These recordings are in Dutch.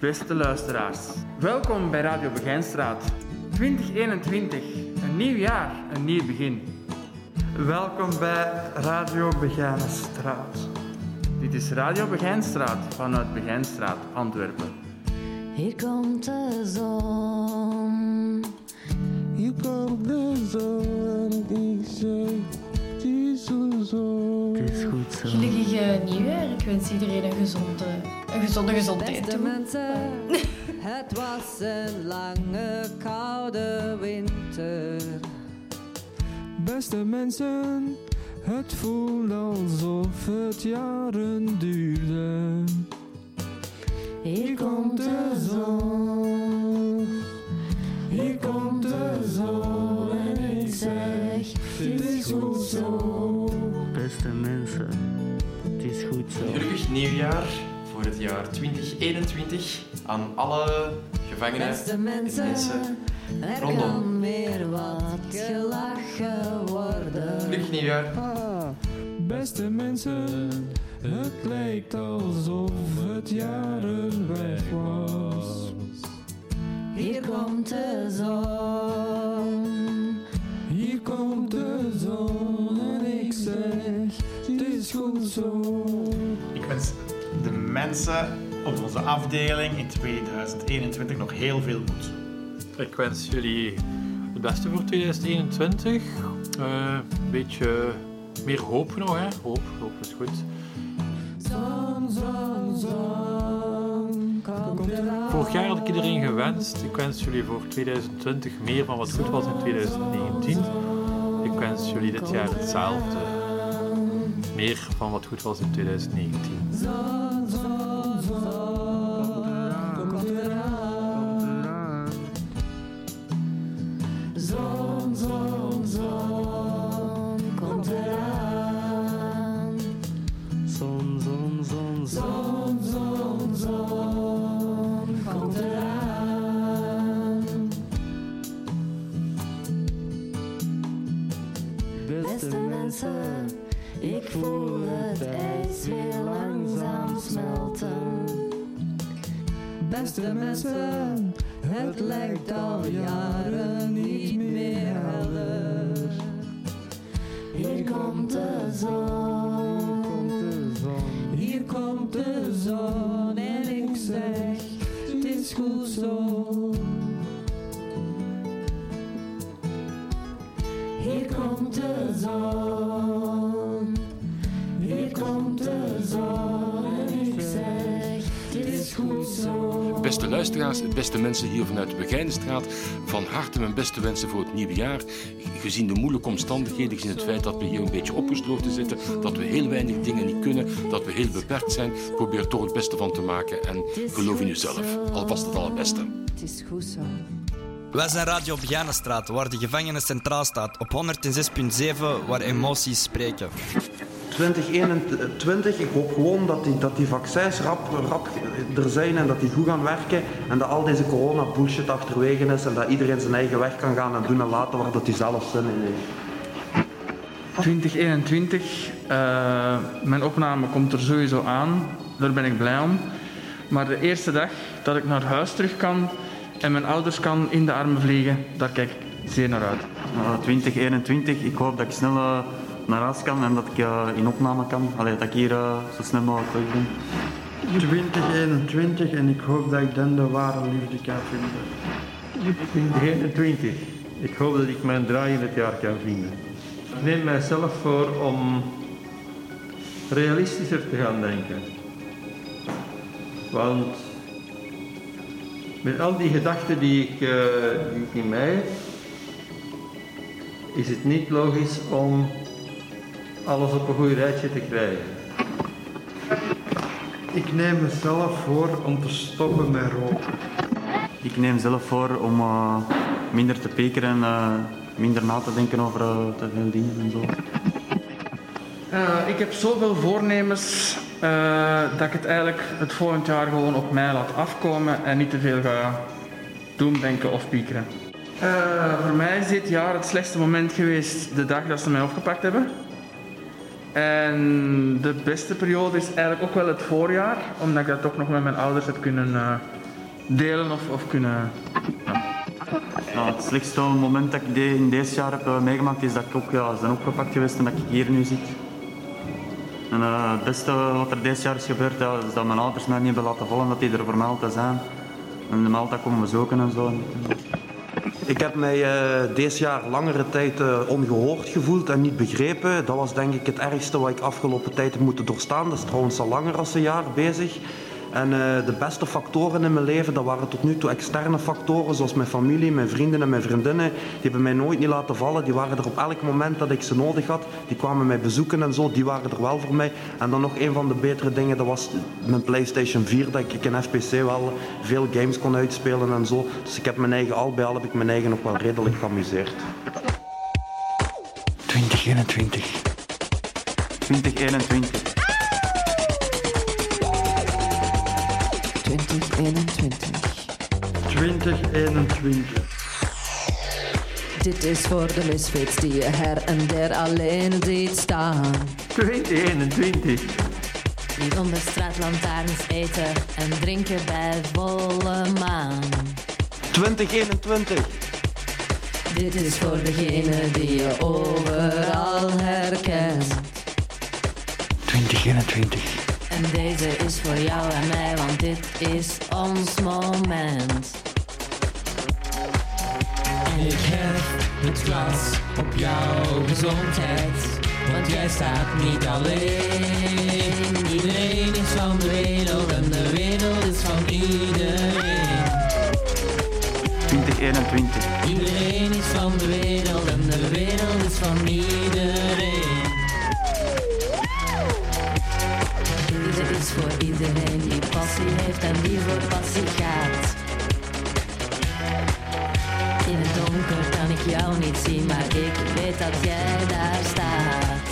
Beste luisteraars, welkom bij Radio Begijnstraat. 2021, een nieuw jaar, een nieuw begin. Welkom bij Radio Begijnstraat. Dit is Radio Begijnstraat vanuit Begijnstraat, Antwerpen. Hier komt de zon. Hier komt de zon, ik zeg, het is zo zo. Het is goed zo. Gelukkig nieuwjaar. Ik wens iedereen een gezonde, een gezonde gezondheid Beste mensen, het was een lange koude winter. Beste mensen, het voelt alsof het jaren duurde. Hier komt de zon. Hier komt de zon is goed zo. Beste mensen, het is goed zo. Gelukkig nieuwjaar voor het jaar 2021 aan alle gevangenen Beste en mensen, mensen. er rondom. kan weer wat gelachen worden. Gelukkig nieuwjaar. Ah, beste mensen, het lijkt alsof het jaren weg was. Hier komt de zon. Komt de zon en ik zeg, het is goed zo. Ik wens de mensen op onze afdeling in 2021 nog heel veel moed. Ik wens jullie het beste voor 2021. Eh, een beetje meer hoop nog, hè? Hoop, hoop is goed. Zon, zon, zon. Vorig jaar had ik iedereen gewenst. Ik wens jullie voor 2020 meer van wat goed was in 2019. Ik wens jullie dit jaar hetzelfde. Meer van wat goed was in 2019. Beste mensen, het lijkt al jaren niet meer helder. Hier komt de zon, Hier komt de zon en ik zeg, het is goed zo. hier komt de zon. Beste luisteraars, beste mensen hier vanuit de Begijnenstraat, van harte mijn beste wensen voor het nieuwe jaar. Gezien de moeilijke omstandigheden, gezien het feit dat we hier een beetje opgesloten zitten, dat we heel weinig dingen niet kunnen, dat we heel beperkt zijn, probeer er toch het beste van te maken en geloof in uzelf. Alvast het allerbeste. Het is goed zo. Wij zijn Radio Begijnenstraat, waar de gevangenen centraal staat, op 106.7, waar emoties spreken. 2021, ik hoop gewoon dat die, dat die vaccins rap, rap er zijn en dat die goed gaan werken en dat al deze corona bullshit achterwege is en dat iedereen zijn eigen weg kan gaan en doen en laten waar dat hij zelf zin in heeft. 2021, eh, mijn opname komt er sowieso aan, daar ben ik blij om. Maar de eerste dag dat ik naar huis terug kan en mijn ouders kan in de armen vliegen, daar kijk ik zeer naar uit. 2021, ik hoop dat ik snel eh, naar huis kan en dat ik eh, in opname kan. Allee, dat ik hier eh, zo snel mogelijk terug ben. 2021 en ik hoop dat ik dan de ware liefde kan vinden. 2021. Ik hoop dat ik mijn draai in het jaar kan vinden. Ik neem mijzelf voor om realistischer te gaan denken. Want met al die gedachten die ik, eh, die ik in mij heb, is het niet logisch om alles op een goed rijtje te krijgen. Ik neem mezelf voor om te stoppen met roken. Ik neem zelf voor om eh, minder te pekeren en eh, minder na te denken over eh, te veel dingen en zo. Eh, ik heb zoveel voornemens eh, dat ik het eigenlijk het volgend jaar gewoon op mij laat afkomen en niet te veel ga doen, denken of piekeren. Eh, voor mij is dit jaar het slechtste moment geweest de dag dat ze mij opgepakt hebben. En de beste periode is eigenlijk ook wel het voorjaar, omdat ik dat toch nog met mijn ouders heb kunnen, eh, delen of, of kunnen... Ja, het slechtste moment dat ik de- in deze jaar heb eh, meegemaakt is dat ik ook ja, ben opgepakt geweest en dat ik hier nu zit. En eh, het beste wat er deze jaar is gebeurd, is dat mijn ouders mij niet hebben laten vallen, dat die er voor altijd zijn. En mij altijd komen bezoeken en zo. Ik heb mij eh deze jaar langere tijd eh, ongehoord gevoeld en niet begrepen. Dat was denk ik het ergste wat ik afgelopen tijd heb moeten doorstaan. Dat is trouwens al langer dan een jaar bezig. En eh, de beste factoren in mijn leven, dat waren tot nu toe externe factoren, zoals mijn familie, mijn vrienden en mijn vriendinnen. Die hebben mij nooit niet laten vallen. Die waren er op elk moment dat ik ze nodig had. Die kwamen mij bezoeken en zo. Die waren er wel voor mij. En dan nog een van de betere dingen, dat was mijn PlayStation 4. Dat ik in FPC wel veel games kon uitspelen en zo. Dus ik heb mijn eigen, al bij al heb ik mijn eigen ook wel redelijk geamuseerd. 2021. 2021. 2021. 2021. Dit is voor de misfits die je her en der alleen ziet staan. 2021. Die onder straatlantaarns eten en drinken bij volle maan. 2021. Dit is voor degene die je overal herkent. 2021. En deze is voor jou en mij, want dit is ons moment. En ik heb het glas op jouw gezondheid. Want jij staat niet alleen. Iedereen is van de wereld en de wereld is van iedereen. 2021. Ik weet dat jij daar staat.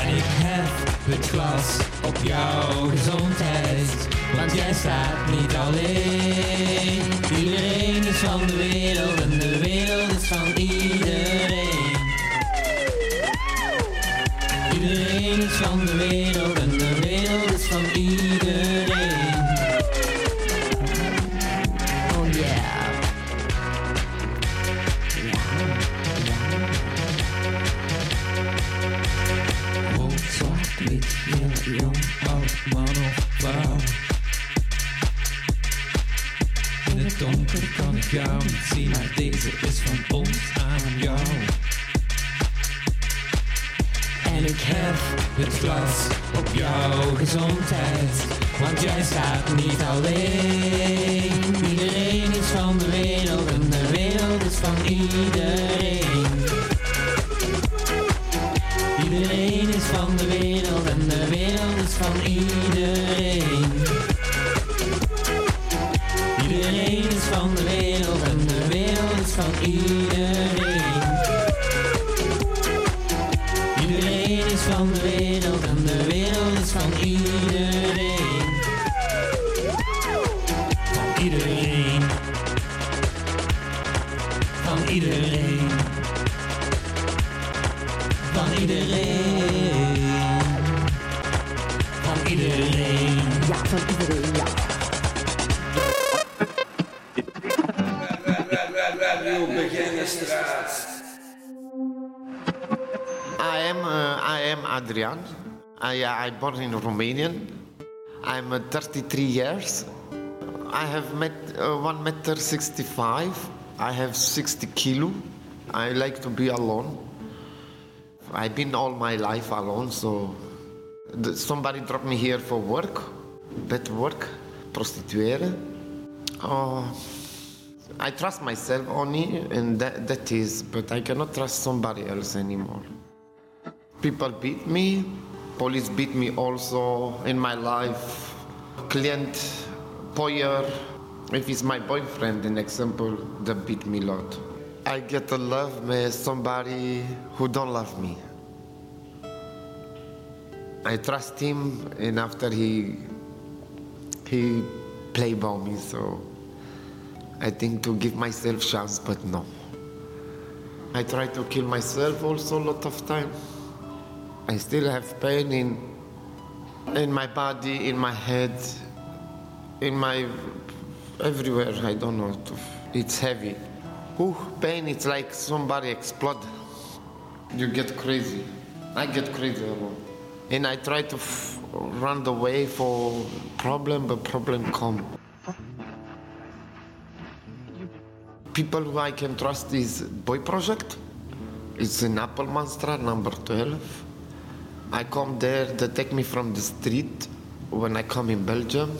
En ik heb het glas op jouw gezondheid. Want jij staat niet alleen. Iedereen is van de wereld op jouw gezondheid, want jij staat niet alleen. Iedereen is van de wereld en de wereld is van iedereen. Iedereen is van de wereld en de wereld is van iedereen. Iedereen is van de wereld en de wereld is van. Iedereen Van iedereen. Van iedereen. Van iedereen. Ja, van iedereen, ja. I am uh, I am Adrian. I I born in Romanian. I'm uh, 33 years. I have met uh, one meter 65. I have 60 kilo. I like to be alone. I've been all my life alone, so somebody dropped me here for work, better work, prostitueren. Oh, I trust myself only, and that, that is, but I cannot trust somebody else anymore. People beat me, police beat me also in my life. Client, poyer, if it's my boyfriend, an example, that beat me a lot. I get to love me somebody who don't love me. I trust him, and after he he play ball me, so I think to give myself chance, but no. I try to kill myself also a lot of time. I still have pain in in my body, in my head. in my everywhere. I don't know. It's heavy. Ooh, pain. It's like somebody explode. You get crazy. I get crazy. And I try to f- run away for problem, but problem come. People who I can trust is Boy Project. It's in Appelmanstraat, number 12. I come there, they take me from the street when I come in Belgium.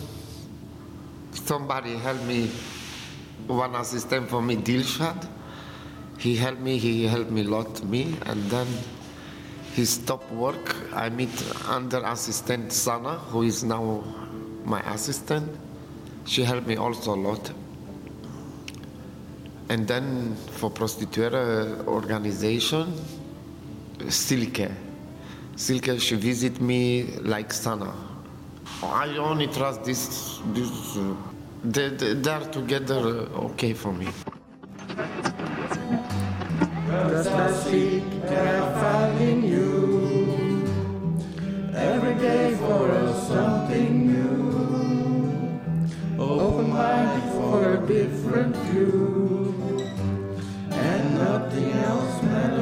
Somebody helped me, one assistant for me, Dilshad. He helped me, he helped me a lot, me, and then he stopped work. I meet under assistant Sana, who is now my assistant. She helped me also a lot. And then for prostituere uh, organization, Silke. Silke, she visit me like Sana. I only trust this, this uh, they, they, they're together uh, okay for me. Just and I find in you every day for us something new. Open minded for a different view, and nothing else matters.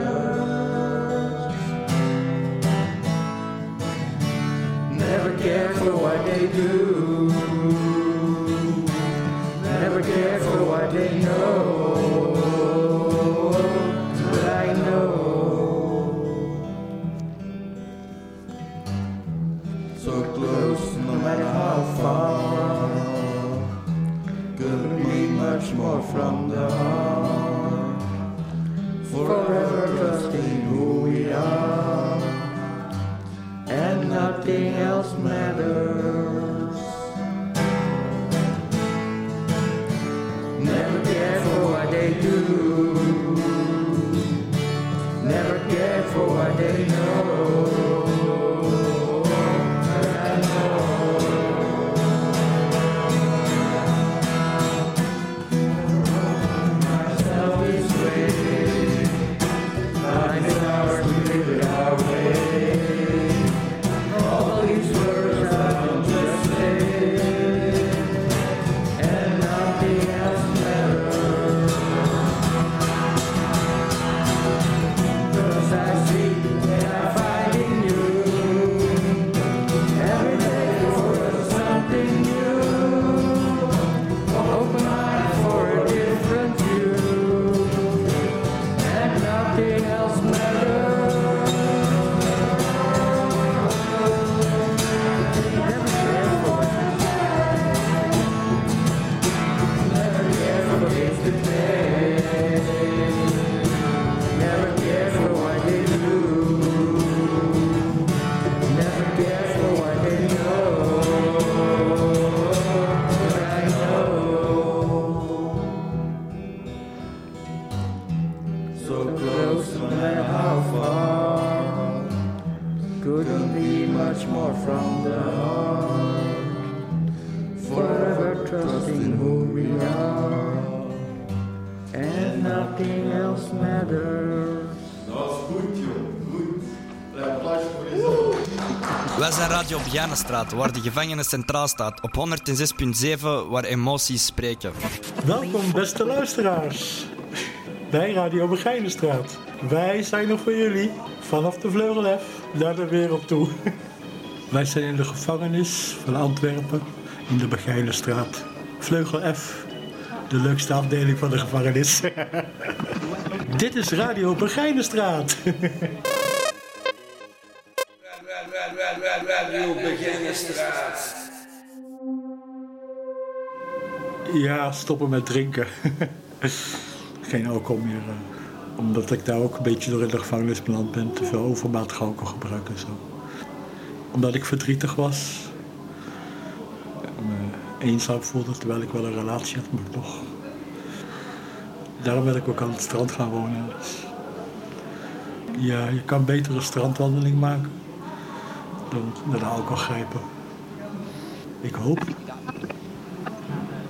Wij zijn Radio Begijnenstraat, waar de gevangenis centraal staat. Op 106.7, waar emoties spreken. Welkom, beste luisteraars, bij Radio Begijnenstraat. Wij zijn er voor jullie, vanaf de Vleugel F naar de wereld toe. Wij zijn in de gevangenis van Antwerpen, in de Begijnenstraat. Vleugel F, de leukste afdeling van de gevangenis. Dit is Radio Begijnenstraat. Radio Begijnenstraat. Ja, stoppen met drinken. Geen alcohol meer. eh, omdat ik daar ook een beetje door in de gevangenis beland ben. Te veel overmatig alcohol gebruiken en zo. Omdat ik verdrietig was. Me eenzaam voelde terwijl ik wel een relatie had, maar toch. Daarom ben ik ook aan het strand gaan wonen. Ja, je kan beter een strandwandeling maken dan naar de alcohol grijpen. Ik hoop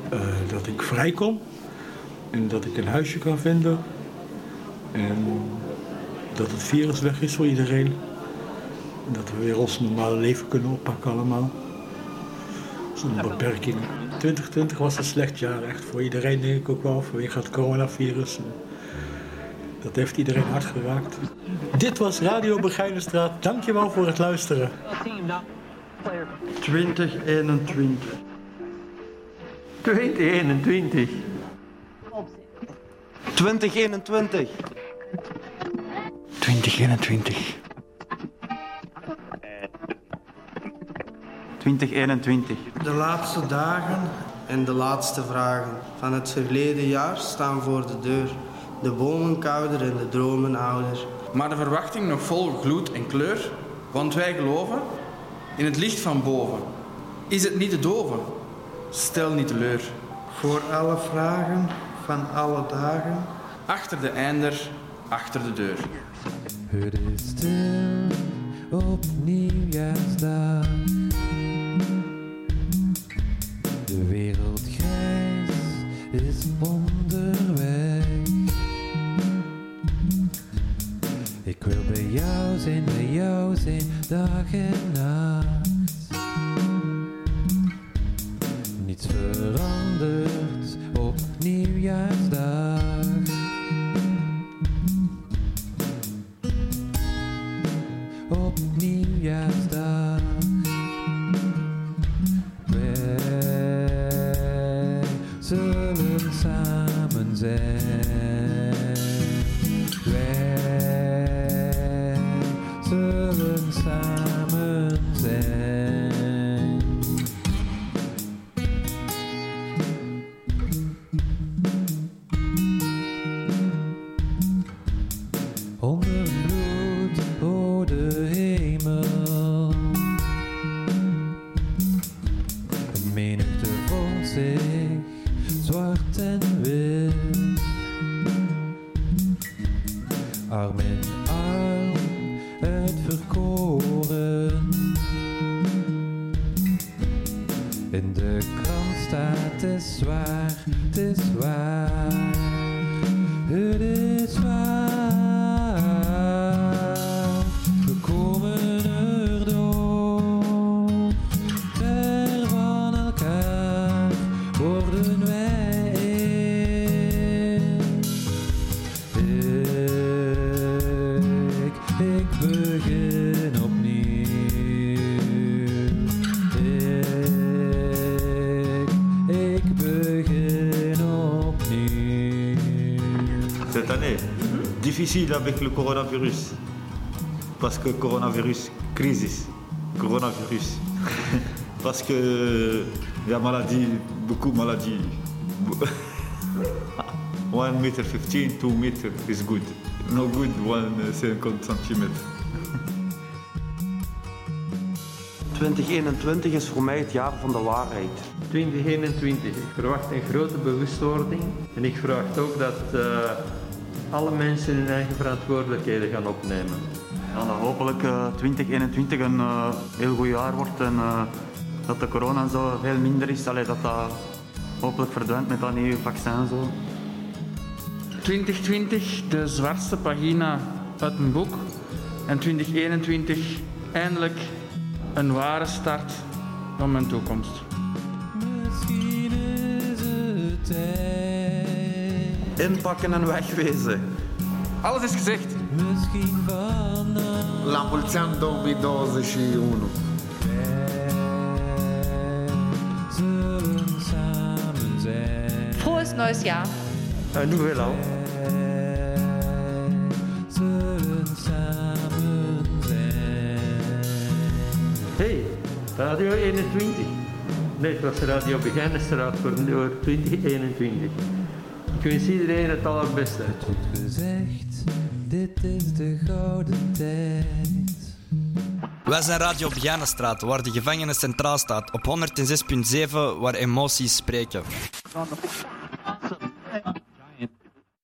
eh, dat ik vrijkom en dat ik een huisje kan vinden en dat het virus weg is voor iedereen. Dat we weer ons normale leven kunnen oppakken allemaal. zonder beperkingen. 2020 was een slecht jaar, echt voor iedereen denk ik ook wel, vanwege het coronavirus. Dat heeft iedereen hard geraakt. Dit was Radio Begijnenstraat. Dankjewel voor het luisteren. 2021. 2021. 2021. 2021. 2021. De laatste dagen en de laatste vragen van het verleden jaar staan voor de deur. De bomen kouder en de dromen ouder. Maar de verwachting nog vol gloed en kleur, want wij geloven in het licht van boven. Is het niet te doven? Stel niet teleur. Voor alle vragen van alle dagen. Achter de einder, achter de deur. Het is stil op nieuwjaarsdag. Dag en nacht. Niets verandert op nieuwjaarsdag. Op nieuwjaarsdag. Wij zullen samen zijn. Uitverkoren. In de krant staat, het is waar, het is waar. Het is waar. Cette année, difficile avec le coronavirus. Parce que coronavirus, crise, coronavirus. Parce que il y a maladie, beaucoup de maladies. 1 meter 15, 2 meter is good. No good 1 centimeter. 2021 is voor mij het jaar van de waarheid. 2021. Ik verwacht een grote bewustwording. En ik verwacht ook dat eh, alle mensen hun eigen verantwoordelijkheden gaan opnemen. Ja, dat hopelijk eh, 2021 een eh, heel goed jaar wordt en eh, dat de corona zo veel minder is. Allee, dat dat hopelijk verdwijnt met dat nieuwe vaccin en zo. 2020, de zwartste pagina uit mijn boek. En 2021, eindelijk een ware start van mijn toekomst. Inpakken en wegwezen. Alles is gezegd. Misschien vanaf La mulți ani 2021. zullen samen zijn. Frohes neues Jahr. Zullen samen zijn. Hey, Radio 21. Nee, het was Radio Begijnenstraat voor, voor 2021. Ik wens iedereen het allerbeste. Goed gezegd, dit is de gouden tijd. Wij zijn Radio Begijnenstraat, waar de gevangenis centraal staat. Op 106.7, waar emoties spreken.